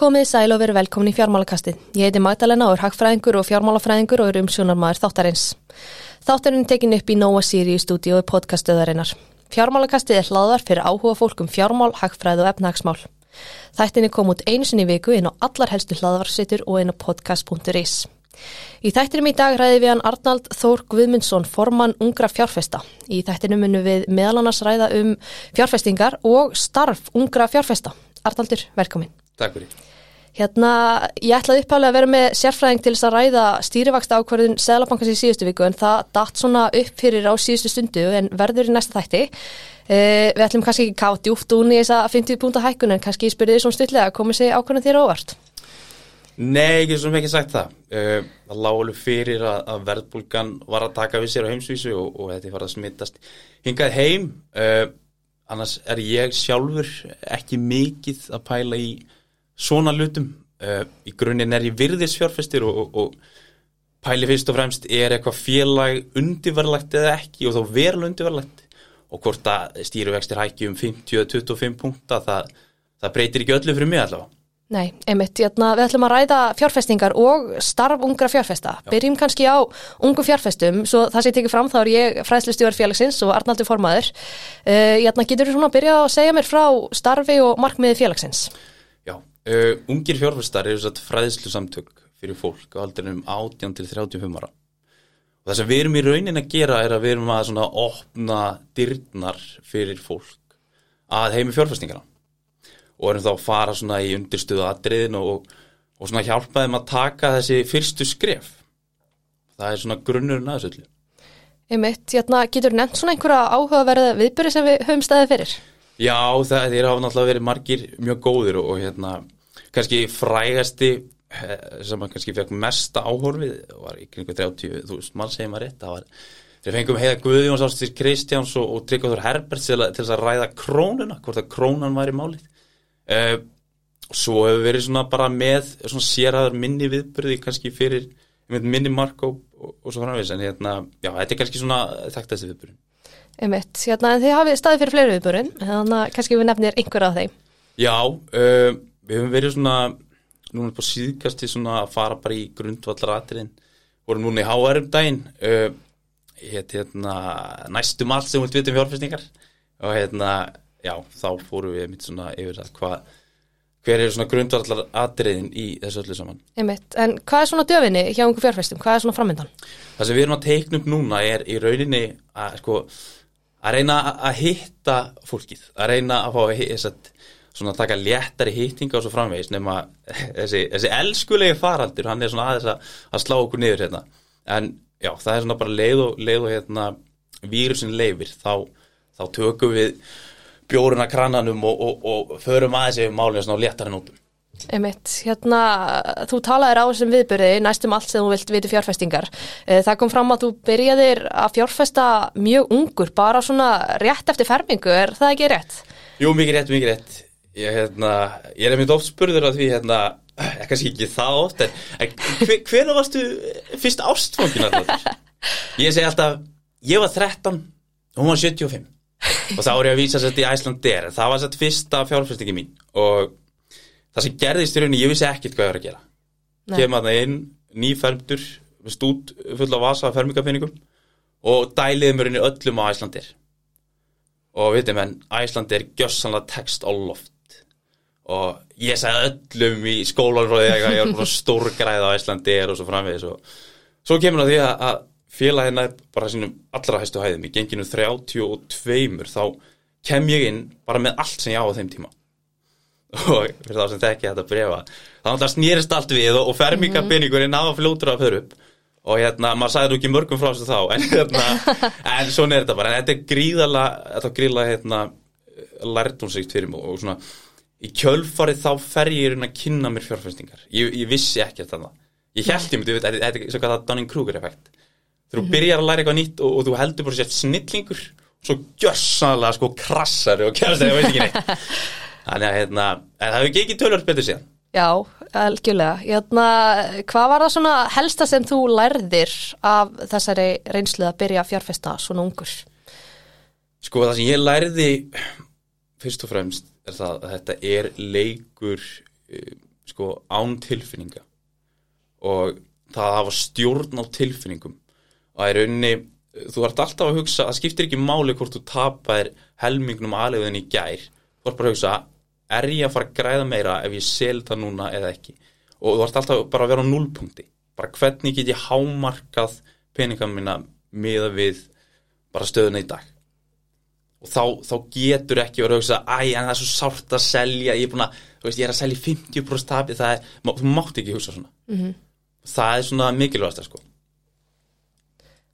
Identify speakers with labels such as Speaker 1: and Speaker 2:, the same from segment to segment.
Speaker 1: Komið sæl og veru velkomin í fjármálakastið. Ég heiti Magdalena og er hagfræðingur og fjármálafræðingur og er umsjónarmaður þáttarins. Þáttarinn tekin upp í Nóa Siri í stúdíu podkastöðarinnar. Fjármálakastið er hlaðar fyrir áhuga fólk um fjármál, hagfræð og efnahagsmál. Þættinni kom út einu sinni viku inn á allar helstu hlaðvarsettur og inn á podcast.is. Í þættinum í dag ræði við hann Arnald Þór Guðmundsson, formann ungra fjárfesta. Í þættinum munum við meðal annars ræða um fjárfestingar og starf ungra fjárfesta. Arnaldur, velkomin.
Speaker 2: Takk fyrir.
Speaker 1: Hérna, ég ætlaði uppháðlega að vera með sérfræðing til þess að ræða stýrivaksta ákvarðun Sælabankans í síðustu viku en það datt svona upp fyrir á síðustu stundu en verður í næsta þætti. Uh, við ætlum kannski ekki kátt djúft ún í þess að 50 púnta hækkun en kannski spyrðið svona stutlega koma sér ákvarðan þér óvart.
Speaker 2: Nei, ekki sem ekki sagt það. Uh, það lág alveg fyrir að, að verðbólgan var að taka við sér á heimsvísu og, og þetta var að smittast hingað heim. Uh, annars er ég sjálfur ekki mikið að pæla í svona lutum uh, í grunninn er ég virðisfjárfestir og, og, og pæli fyrst og fremst er eitthvað félag undirverlegt eða ekki og þá verðal undirverlegt og hvort að stýruvextir hækki um 50-25 punta það, það breytir ekki öllu fyrir mig allavega
Speaker 1: Nei, einmitt, jæna, við ætlum að ræða fjárfestingar og starf ungra fjárfesta. Já. Byrjum kannski á ungu fjárfestum, svo það sem ég tekið fram þá er ég fræðslustjóðar félagsins og Arnaldur formaður. Uh, jæna, getur þú svona að byrja að segja mér frá starfi og markmiði félagsins?
Speaker 2: Uh, ungir fjárfæstar eru satt fræðslu samtök fyrir fólk á aldrinum 18 til 35 ára. Og það sem við erum í raunin að gera er að við erum að svona opna dyrnar fyrir fólk að heimi fjárfæstingana og erum þá að fara svona í undirstuðu aðriðin og, og svona hjálpa þeim að taka þessi fyrstu skref. Það er svona grunnurinn að þessu öllu.
Speaker 1: Einmitt, hérna, getur nefnt svona einhverja áhugaverða viðbyrði sem við höfum staðið fyrir?
Speaker 2: Já, það er hafa náttúrulega verið margir mjög góðir og, og hérna kannski frægasti eh, sem að kannski fekk mesta áhorfið var í kringu 30.000 mann segir maður rétt, það var þeir fengum heiða Guðjóns Ástis Kristjáns og, og Tryggvaður Herbert til, til að ræða krónuna, hvort að krónan væri málið. Uh, svo hefur verið svona bara með svona sérhaður minni viðbyrði kannski fyrir minni mark og, og svo framvegis. En hérna, já, þetta er kannski svona þekktast viðbyrðin
Speaker 1: Einmitt, hérna, en þið hafið staðið fyrir fleiri viðbúrin, þannig að kannski við nefnir einhver af þeim.
Speaker 2: Já, uh, við hefum verið svona, núna på síðkasti svona að fara bara í grundvallaratriðin, vorum núna í HR um daginn, uh, hérna, næstum allt sem við vitum fjárfæsningar og hérna, já, þá fórum við mitt svona yfir að hvað, hver er svona grundvallaratriðin í þessu öllu saman.
Speaker 1: Einmitt, en hvað er svona döfinni hjá einhver fjárfæstum, hvað er svona framöndan?
Speaker 2: Það sem við erum að teikna upp núna er í rauninni að, sko, að reyna að hitta fólkið, að reyna að fá að svona taka léttari hittinga og svo framvegis nema þessi, þessi elskulegi faraldur, hann er svona aðeins að, að slá okkur niður hérna, en já, það er svona bara leið og, leið og hérna vírusin leifir, þá, þá tökum við bjóruna krananum og, og, og förum aðeins yfir málinu svona léttari nótum.
Speaker 1: Einmitt, hérna, þú talaðir á þessum viðbyrði næstum allt sem þú vilt viti fjárfestingar. Eh, það kom fram að þú byrjaðir að fjárfesta mjög ungur, bara svona rétt eftir fermingu, er það ekki rétt?
Speaker 2: Jú, mikið rétt, mikið rétt. Ég, hérna, ég er einmitt oft spurður á því, hérna, kannski ekki það oft, en, en hver, hvernig varstu fyrst ástfóngin alltaf? Ég segi alltaf, ég var 13 og hún var 75 og þá er ég að vísa sér til Æslandir, það var sér fyrsta fjárfestingi mín. Og það sem gerðist í rauninni, ég vissi ekkert hvað ég var að gera. Kemur að það inn, nýfermdur stút full af vasa fermingafinningum og dæliði mér inn í öllum á Æslandir og veitum en Æslandir gjössanlega text á loft og ég segði öllum í skólanróði að ég var bara stórgræð á Æslandir og svo framvegis og svo kemur það því að félagina er bara sínum allra hæstu hæðum. Í genginu 32 þá kem ég inn bara með allt sem ég á á þeim tíma. Og fyrir þá sem þekki þetta brefa þá náttúrulega snýrist allt við og, og fermingabiningurinn á fljótur að fyrir upp. Og hérna, maður sagði nú ekki mörgum frá þessu þá en hérna, en svona er þetta bara. En þetta er gríðala, þetta er gríðala hérna, lærtumsvíkt fyrir mig og svona, í kjölfarið þá fer ég að kynna mér fjárfæstingar ég, ég vissi ekki þetta ég held ég myndi, þetta er svona það Dunning-Kruger effekt þú mm. byrjar að læra eitthvað nýtt og, og þú heldur bara sér snillingur og svo gjörsanlega sko krassar og kjærst það, ég veit ekki neitt Þannig að hérna, það hefur ekki tölvöld betur síðan.
Speaker 1: Já, algjörlega. Hérna, hvað var það svona helsta sem þú lærðir af þessari reynslu að byrja að fjárfesta svona ungur?
Speaker 2: Sko það sem ég lærði fyrst og fremst er það að þetta er leikur uh, sko án tilfinninga. Og það að hafa stjórn á tilfinningum. Og það er unni þú ert alltaf að hugsa, það skiptir ekki máli hvort þú tapar helmingnum aðleiðin í gær. Þú ert bara að hugsa er ég að fara að græða meira ef ég sel það núna eða ekki? Og þú ert alltaf bara að vera á núlpunkti bara hvernig get ég hámarkað peningam minna miða við bara stöðuna í dag og þá, þá getur ekki verið að hugsa æ, en það er svo sárt að selja ég er þú veist, ég er að selja 50% tapi það er, má- þú mátt ekki hugsa svona -hmm. það er svona mikilvægast sko.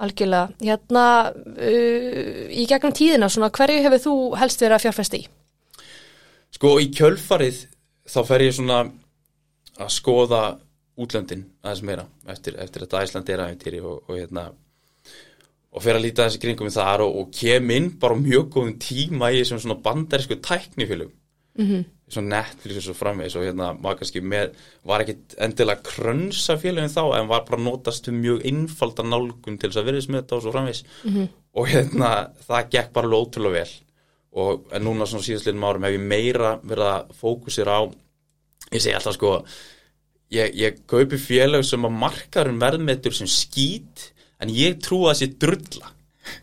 Speaker 1: Algjörlega. Hérna, uh, í gegnum tíðina, svona, hverju hefur þú helst verið að fjárfesta í?
Speaker 2: Sko í kjölfarið þá fer ég svona að skoða útlöndin aðeins meira eftir, eftir að Æsland er aðeintýri og, og hérna og fer að líta þessi kringum þar og, og kem inn bara mjög góðum tíma í svona bandarísku tæknifélum mm -hmm. svona Netflix og svo framvegis og hérna var kannski með var ekkit endilega krönsa félagin þá en var bara notast um mjög einfalda nálgun til þess að verðis með þetta og svo framvegis -hmm. og hérna það gekk bara alveg ótrúlega vel og en núna svona síðastlinnum árum hef ég meira verið að fókusera á ég segi alltaf sko ég, ég kaupi félag sem að markarum verðmetur sem skít en ég trú að það sé drulla.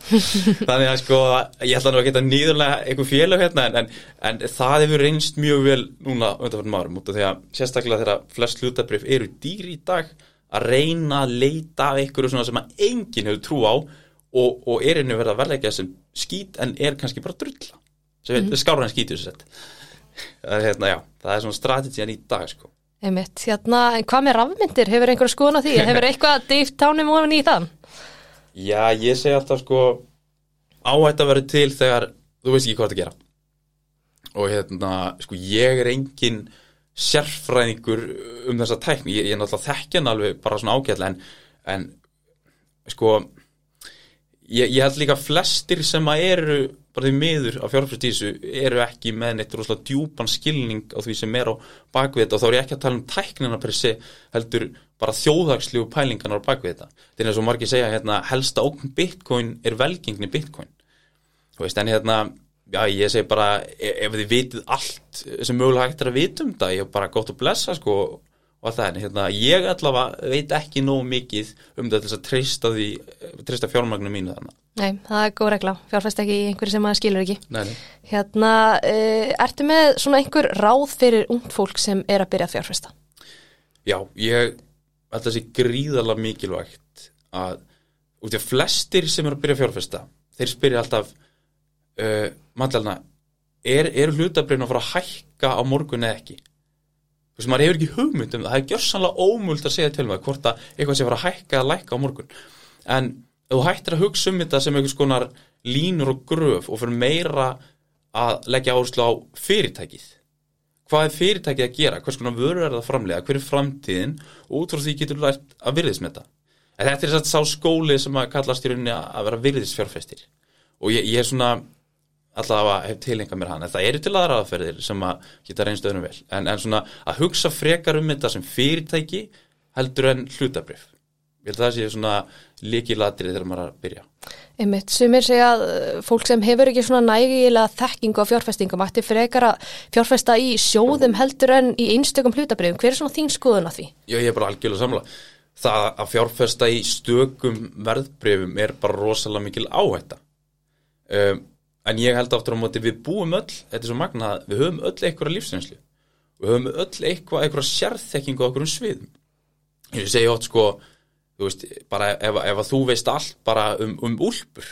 Speaker 2: Þannig að sko ég ætla nú að geta nýðurlega einhver félag hérna en, en, en það hefur reynst mjög vel núna undanfjörnum árum út af því að sérstaklega þegar flest hlutabrif eru dýri í dag að reyna að leita af einhverju svona sem að enginn hefur trú á og, og er einu verið að verðleika sem skít en er kannski bara drulla. Sem mm. skára hann sett það er hérna já, það er svona strategiðan í dag sko
Speaker 1: Einmitt, hérna, en hvað með rafmyndir? Hefur einhver skoðun á því? Hefur eitthvað dýft tánum ofan í það?
Speaker 2: Já, ég segi alltaf sko áhætt að vera til þegar þú veist ekki hvað það gera og hérna, sko ég er engin sérfræðingur um þessa tækni, ég, ég er náttúrulega þekkjan alveg bara svona ágætlega en, en sko ég, ég held líka flestir sem að eru bara því miður á fjárfæstísu eru ekki með neitt rosalega djúpan skilning á því sem er á bakvið þetta. Og þá er ég ekki að tala um tæknina per se heldur bara þjóðhagslíu pælinganar á bakvið þetta. Þetta er eins og margir segja hérna helsta ókn bitcoin er velgengni bitcoin. Þú veist en hérna já ég segi bara e- ef þið vitið allt sem mögulega hægt er að vita um þetta ég er bara gott að blessa sko og það. En hérna ég allavega veit ekki nóg mikið um þetta til að treysta treysta fjármagnum mínu þannig
Speaker 1: Nei, það er góð regla, fjárfesta ekki í einhverju sem maður skilur ekki.
Speaker 2: Nei, nei.
Speaker 1: Hérna, uh, ertu með svona einhver ráð fyrir ungt fólk sem er að byrja að fjárfesta?
Speaker 2: Já, ég held að það sé gríðarlega mikilvægt að út af flestir sem eru að byrja að fjárfesta þeir spyrja alltaf uh, mannlega, er, er hlutabrifin að fara að hækka á morgun eða ekki? Þú veist, maður hefur ekki hugmynd um það, það er gjörsanlega ómult að segja til mig hvort að eitthvað sé að fara að hækka eða lækka á morgun en þú hættir að hugsa um þetta sem einhvers konar línur og gröf og fyrir meira að leggja áherslu á fyrirtækið hvað er fyrirtækið að gera, hvers konar vörur er það að framlega, hver er framtíðin? Og út frá því getur lært að virðis með þetta en þetta er þess að sá skóli sem að kallast í rauninni að vera virðisfjárfestir. Og ég, ég er svona alltaf að hef tilengað mér hann en það eru til aðra aðferðir sem að geta reynst öðrum vel. En, en svona að hugsa frekar um þetta sem fyrirtæki heldur en hlutabrif ég held að það sé svona líkilatrið þegar maður er að byrja.
Speaker 1: Einmitt, sumir segja að uh, fólk sem hefur ekki svona nægilega þekkingu á fjárfestingum ætti frekar að fjárfesta í sjóðum heldur en í einstökum hlutabrifum. Hver er svona þín skoðun á því?
Speaker 2: Já, ég er bara algjörlega samla það að fjárfesta í stökum verðbrifum er bara rosalega mikil áhætta. Um, en ég held aftur á móti við búum öll, þetta er svo magna við höfum öll eitthvað lífsreynslu. Við höfum öll eitthvað, eitthvað þú veist, bara ef, ef að þú veist allt bara um, um úlpur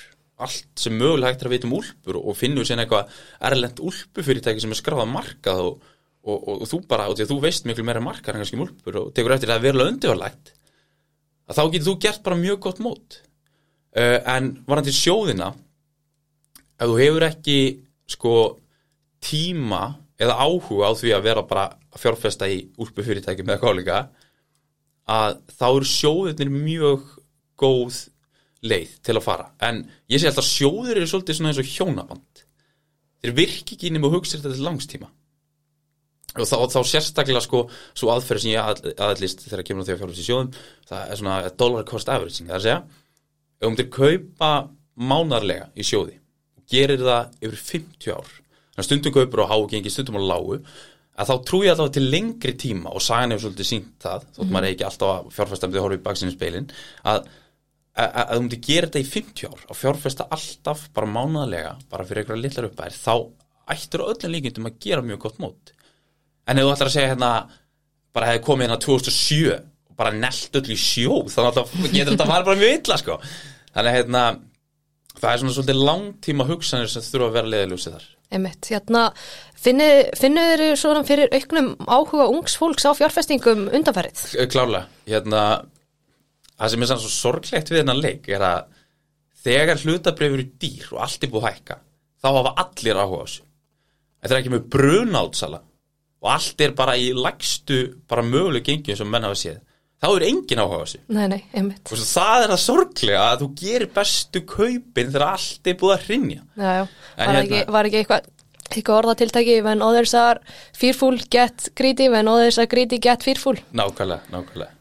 Speaker 2: allt sem mögulega hægt er að vita um úlpur og finnur sérna eitthvað erlend úlpufyrirtæki sem er skráða markað og, og, og, og þú bara, og því að þú veist miklu meira markað en kannski um úlpur og tekur eftir að það er verulega undirvarlægt að þá getur þú gert bara mjög gott mót. Uh, en varandi sjóðina ef þú hefur ekki sko tíma eða áhuga á því að vera bara að fjárfesta í úlpufyrirtæki með kólinga að þá eru sjóðirnir mjög góð leið til að fara. En ég sé alltaf sjóðir eru svolítið svona eins og hjónaband. Þeir virki ekki nema að hugsa þetta til langstíma og þá, þá sérstaklega sko svo aðferð sem ég að, aðlist þegar kemur á því að fjárfæst í sjóðum það er svona dollar cost averaging það er að segja. Um til kaupa mánarlega í sjóði og gerir það yfir 50 ár þannig að stundum kaupur á hágengi, stundum á lágu að þá trúi ég alltaf til lengri tíma og sagan hefur svolítið sínt það þótt maður er ekki alltaf að fjárfesta með því að horfa í baksinu speilin að, þú myndir gera þetta í 50 ár og fjárfesta alltaf bara mánaðlega bara fyrir einhverja litlar uppæðir þá ættur öllum líkindum að gera mjög gott mót. En ef þú ætlar að segja hérna bara hefði komið hérna 2007 og bara nelt öll í sjó þannig að getur þetta að fara bara mjög illa sko. Þannig að hérna það er svona svolítið langtíma hugsanir sem þurfa að vera leðiljósið þar
Speaker 1: Einmitt, hérna, finnu þeir svona fyrir auknum áhuga ungs fólks á fjárfestingum undanfærið?
Speaker 2: Klálega, hérna það sem er sann svo sorglegt við þennan leik er að þegar hlutabrifur í dýr og allt er búið hækka þá hafa allir áhuga á þessu. Þetta er ekki með brunátsala og allt er bara í lagstu bara möguleg gengjum sem menn hafa séð þá er engin áhuga á þessu.
Speaker 1: Nei, nei, einmitt.
Speaker 2: Og það er það sorglega að þú gerir bestu kaupin þegar allt er búið að hrinja
Speaker 1: Já, já, var,
Speaker 2: hérna-
Speaker 1: ekki, var ekki eitthvað eitthvað orðatiltæki when others are fearful get greedy. When others are greedy get fearful.
Speaker 2: Nákvæmlega, nákvæmlega.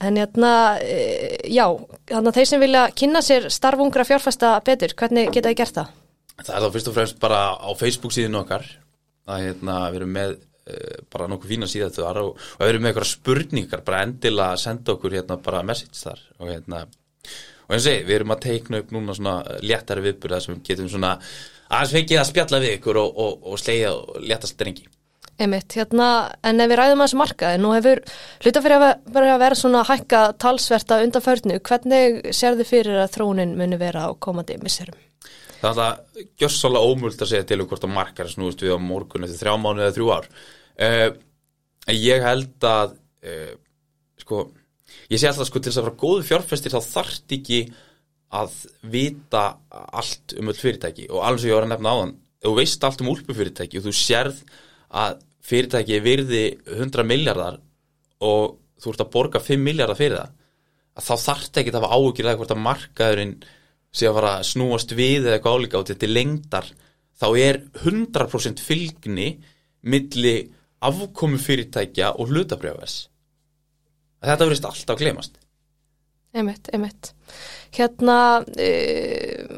Speaker 1: En hérna, e, já þannig að þeir sem vilja kynna sér starfungra fjárfesta betur, hvernig geta þið gert það?
Speaker 2: Það er þá fyrst og fremst bara á Facebook síðan okkar. Að hérna, við erum með bara nokkuð fína síðan þar og, við erum með eitthvað spurningar bara endilega að senda okkur hérna bara message þar og hérna og eins og segi, við erum að teikna upp núna svona léttari viðburða sem getum svona aðeins fengið að spjalla við ykkur og, og, og slegja og léttast drengi
Speaker 1: Einmitt, hérna, en ef við ræðum að þessu markaði, nú hefur hluta fyrir að vera, vera svona hækka talsverta undanförnu, hvernig sérðu fyrir að þróunin muni vera á komandi misserum?
Speaker 2: Það er gjössalega ómult að segja til um hvort að markar snúist við á morgun eftir þrjá mánu eða þrjú ár. Uh, ég held að, uh, sko, ég sé alltaf sko til þess að fara góðu fjárfestir þá þarft ekki að vita allt um öll fyrirtæki og alveg sem ég var að nefna áðan, ef þú veist allt um úlpufyrirtæki og þú sérð að fyrirtæki er virði 100 miljardar og þú ert að borga 5 miljardar fyrir það, að þá þarft ekki að hafa áhugir að hvort að markaðurinn sé að fara að snúast við eða eitthvað álíka og þetta er lengdar þá er 100% fylgni milli afkomu fyrirtækja og hlutabrjáfers þetta verðist alltaf glemast
Speaker 1: Einmitt, einmitt. Hérna, uh,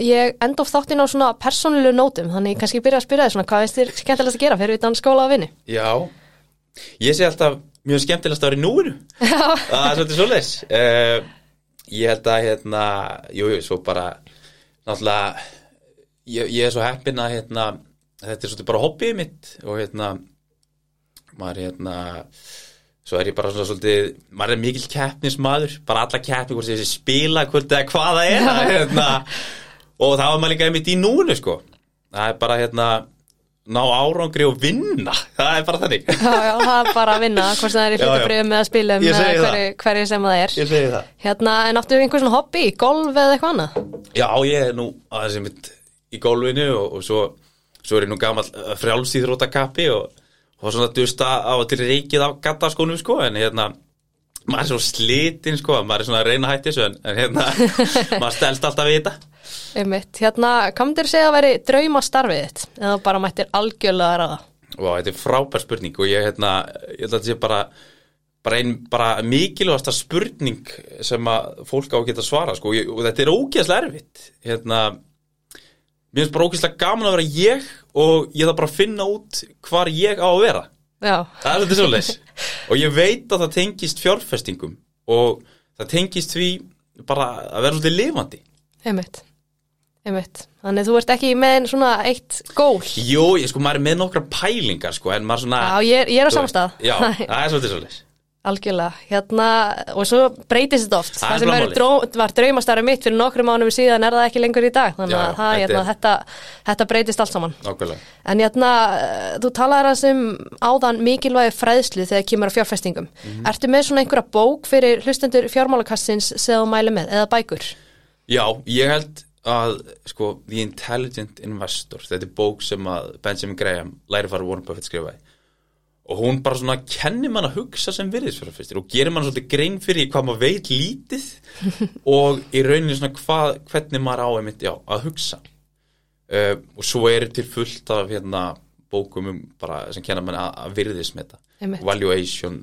Speaker 1: ég enda of þáttinn á svona persónulegu nótum, þannig kannski byrja að spyrja þið svona, hvað veist þér skemmtilegast að gera? Fyrir utan skóla að vinni?
Speaker 2: Já, ég sé alltaf mjög skemmtilegast að vera í núinu. Það er svolítið svoleiðis. Uh, ég held að hérna, jú, jú, svo bara náttúrulega ég, ég er svo heppin að hérna, þetta er svolítið bara hobbyið mitt og hérna maður hérna svo er ég bara svona svolítið maður er mikil keppnismadur, bara alla keppni hvort þessi spila, hvort eða hvað það er hérna, og það var maður líka einmitt í núinu sko. Það er bara hérna ná árangri og vinna. Það er bara þannig.
Speaker 1: Já, já, það er bara að vinna, hvort það er í hlutabrifum eða spilum hverju, hverju sem það er.
Speaker 2: ég segi það.
Speaker 1: Hérna, en áttu einhver svona hobby, golf eða eitthvað annað?
Speaker 2: Já, ég er nú aðeins einmitt í gólfinu og, og svo, svo er ég nú gammal frjálsýþrótakappi og, og svona dusta á til reikið á gattaskónum sko en hérna maður er svo slitinn sko maður er svona að reyna að hætti þessu en, en hérna maður stelst alltaf við þetta
Speaker 1: Einmitt, hérna, myndir segja að veri drauma starfið þitt, eða bara mættir algjörlega að ræða?
Speaker 2: og þetta er frábær spurning og ég hérna ég held að þetta sé bara bara einn bara mikilvægasta spurning sem að fólk á að geta svara sko, og, ég, og þetta er ógeðslega erfitt. Hérna mér finnst bara ógeðslega gaman að vera ég og ég þarf bara að finna út hvar ég á að vera.
Speaker 1: Já,
Speaker 2: það er þetta svoleiðis. Og ég veit að það tengist fjárfestingum og það tengist því bara að vera svolítið lifandi.
Speaker 1: Einmitt, einmitt. Þannig þú ert ekki með svona eitt gól.
Speaker 2: Jú, ég sko, maður er með nokkra pælingar sko, en maður svona
Speaker 1: Já, ég, er- ég er á samstað.
Speaker 2: Já, það er svolítið svoleiðis
Speaker 1: Algjörlega, hérna, og svo breytist þetta oft.
Speaker 2: Það
Speaker 1: Það sem dró, var draumastarið mitt fyrir nokkrum ánum síðan er það ekki lengur í dag. Þannig að það, hérna, þetta, þetta breytist allt saman.
Speaker 2: Nákvæmlega
Speaker 1: En hérna, þú talaðir að sem áðan mikilvægi fræðslu þegar kemur á fjárfestingum.
Speaker 2: Mhm.
Speaker 1: Ertu með svona einhverja bók fyrir hlustendur fjármálakassins sem þú mæli með, eða bækur?
Speaker 2: Já, ég held að sko, The Intelligent Investor þetta er bók sem að Benjamin Graham lærifara Warren Buffett skrifaði og hún bara svona kennir mann að hugsa sem virðisfjárfestir og gerir mann svolítið grein fyrir hvað maður veit lítið og í rauninni svona hvað, hvernig maður á einmitt, já, að hugsa. Uh, og svo er til fullt af hérna bókum um bara sem kennar mann að, að virðismeta. Valuation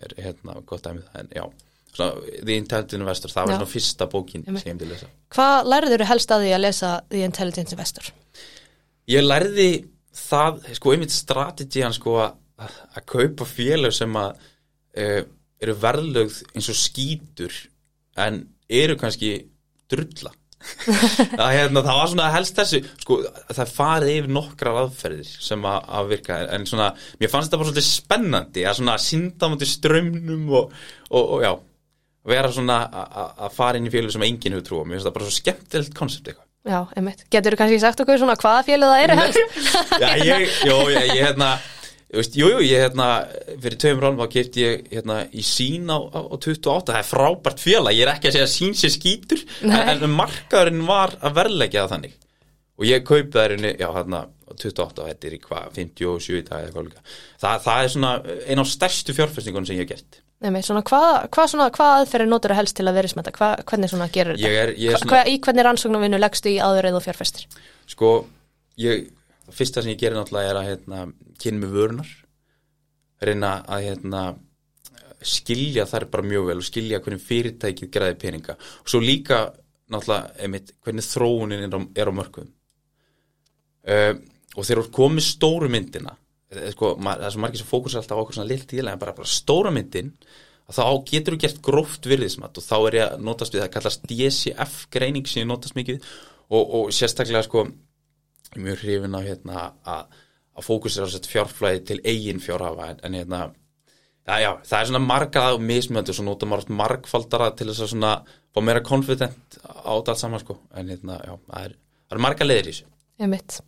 Speaker 2: er hérna gott dæmið það en já The Intelligent Investor, það var svona fyrsta bókin sem ég til að lesa.
Speaker 1: Hvað lærður þú helst að því að lesa The Intelligent Investor?
Speaker 2: Ég lærði það, sko, einmitt strategían sko að, kaupa félög sem að uh, eru verðlögð eins og skítur en eru kannski drulla. Það, hérna, það var svona helst þessu sko, það farið yfir nokkrar aðferðir sem að, að virka en svona, mér fannst þetta bara svolítið spennandi að svona synda mútið strömmnum og, og, og já vera svona að fara inn í félög sem enginn hefur trúið, mér finnst það bara svo skemmtilegt koncept eitthvað.
Speaker 1: Já, einmitt. Getur þú kannski sagt okkur svona hvaða félög það eru? Helst?
Speaker 2: Já, ég, jó, ég, ég hérna Veist, jú, jú, ég hérna, fyrir tveim ránum þá kefti ég hérna í sín á, á 28, það er frábært fjöla, ég er ekki að segja sín sé skýtur, en, en markaðurinn var að verleggja það þannig. Og ég kaupið það hérna, já hérna 28 og þetta er í hvað, 57 í dag eða hvað líka, það, það er svona einn á stærstu fjárfestingunum sem ég hef gert
Speaker 1: Með svona hvað hva hva aðferðir notur að helst til að vera smetta, hva, hvernig svona gerur þetta?
Speaker 2: Er, er svona,
Speaker 1: í hvernig rannsóknarvinnu leggstu í áður eða fjárfestir?
Speaker 2: Sko, ég fyrsta sem ég gerir náttúrulega er að hérna, kynna með vörunar reyna að hérna, skilja þær bara mjög vel og skilja hvernig fyrirtækið græði peninga og svo líka náttúrulega einmitt, hvernig þróunin er á, er á mörgum uh, og þegar þú komið stóru myndina sko, það er svo margir sem fókusar alltaf á okkur svona lilt í en bara, bara stóra myndin þá getur þú gert gróft virðismat og þá er ég að notast við það kallast DCF greining sem ég notast mikið og, og sérstaklega sko mjög hrifin á hérna að, að fókusera á þetta fjárflæði til eigin fjárhafa en, en hérna já, já, það er svona margað og mismjöndi og svo nota maður margfaldara til þess að svona fá meira confident á þetta allt saman sko. En hérna, já, það er, það er marga leðir í þessu
Speaker 1: Einmitt.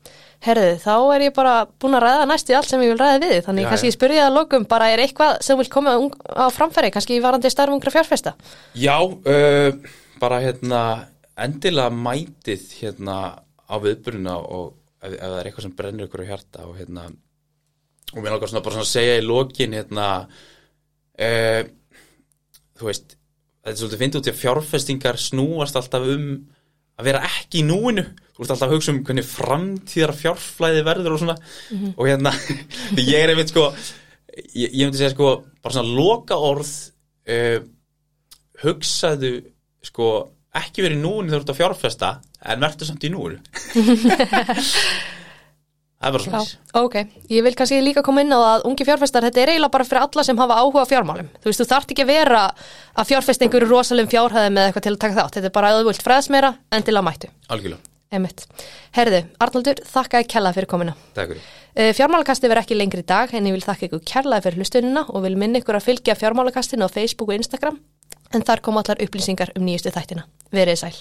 Speaker 1: Herðið, þá er ég bara búin að ræða næstu allt sem ég vil ræða við þannig já, kannski ég spurði það lókum, bara er eitthvað sem vil koma á framfæri, kannski varandi starfungra fjárfesta?
Speaker 2: Já, uh, bara hérna endilega mætið hérna á viðburuna og ef, ef það er eitthvað sem brennir ykkur á hjarta og hérna og mér langar svona bara svona að segja í lokin hérna uh, þú veist þetta er svolítið fyndið út í að fjárfestingar snúast alltaf um að vera ekki í núinu. Þú ert alltaf að hugsa um hvernig framtíðar fjárflæði verður og svona. Mm -hmm. og hérna, ég er einmitt sko ég, ég myndi segja sko bara svona loka orð uh, hugsaðu sko ekki verið í núinu þegar þú ert að fjárfesta en verður samt í núinu Svona
Speaker 1: Ok, ég vil kannski líka koma inn á að ungi fjárfestar, þetta er eiginlega bara fyrir alla sem hafa áhuga fjármálum. Þú veist, þú þart ekki að vera að fjárfesta einhverju rosalegum fjárhæðum eða eitthvað til að taka þátt. Þetta er bara að þú vilt fræðsmeira en til að mættu.
Speaker 2: Algjörlega
Speaker 1: Emitt. Herðu, Arnaldur, þakka ekki kella fyrir komina.
Speaker 2: Takk fyrir.
Speaker 1: Uh, fjármálakasti verð ekki lengri í dag en ég vil þakka ykkur kella fyrir hlustunina og vil minna ykkur að fylgja fjármálakastinu á Facebook og Instagram en þar kom allar upplýsingar um nýjustu þættina. Verið sæl.